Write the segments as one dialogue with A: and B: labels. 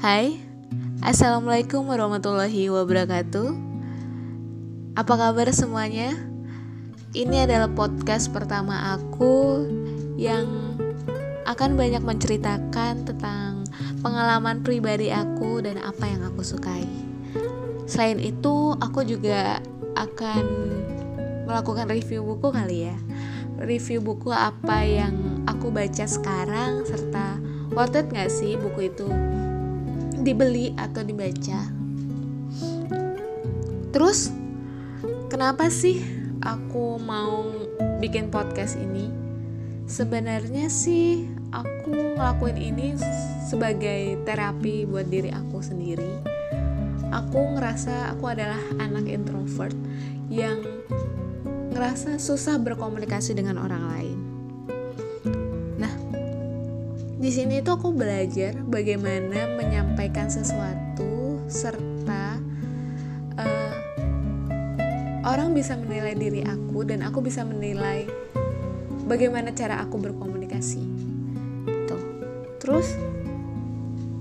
A: Hai, Assalamualaikum warahmatullahi wabarakatuh. Apa kabar semuanya? Ini adalah podcast pertama aku yang akan banyak menceritakan tentang pengalaman pribadi aku dan apa yang aku sukai. Selain itu, aku juga akan melakukan review buku kali ya. Review buku apa yang aku baca sekarang serta worth it gak sih buku itu dibeli atau dibaca. Terus kenapa sih aku mau bikin podcast ini? Sebenarnya sih aku ngelakuin ini sebagai terapi buat diri aku sendiri. Aku ngerasa aku adalah anak introvert yang ngerasa susah berkomunikasi dengan orang lain. Di sini tuh aku belajar bagaimana menyampaikan sesuatu serta uh, orang bisa menilai diri aku dan aku bisa menilai bagaimana cara aku berkomunikasi. Tuh. Terus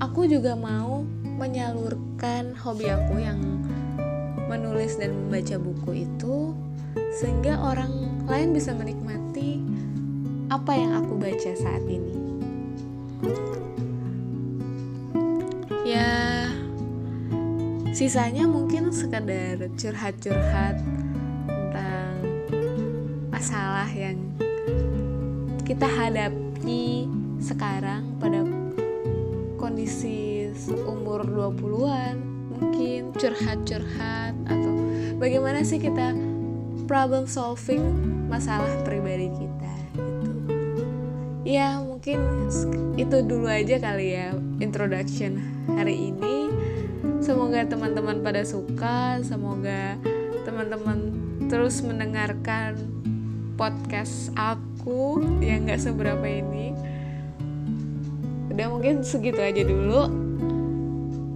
A: aku juga mau menyalurkan hobi aku yang menulis dan membaca buku itu sehingga orang lain bisa menikmati apa yang aku baca saat ini. Ya sisanya mungkin sekedar curhat-curhat tentang masalah yang kita hadapi sekarang pada kondisi umur 20-an mungkin curhat-curhat atau bagaimana sih kita problem solving masalah pribadi kita mungkin itu dulu aja kali ya introduction hari ini. Semoga teman-teman pada suka semoga teman-teman terus mendengarkan podcast aku yang gak seberapa ini. Udah mungkin segitu aja dulu.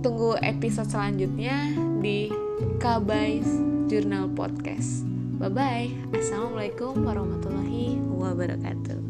A: Tunggu episode selanjutnya di Kabais Jurnal Podcast. Bye bye assalamualaikum warahmatullahi wabarakatuh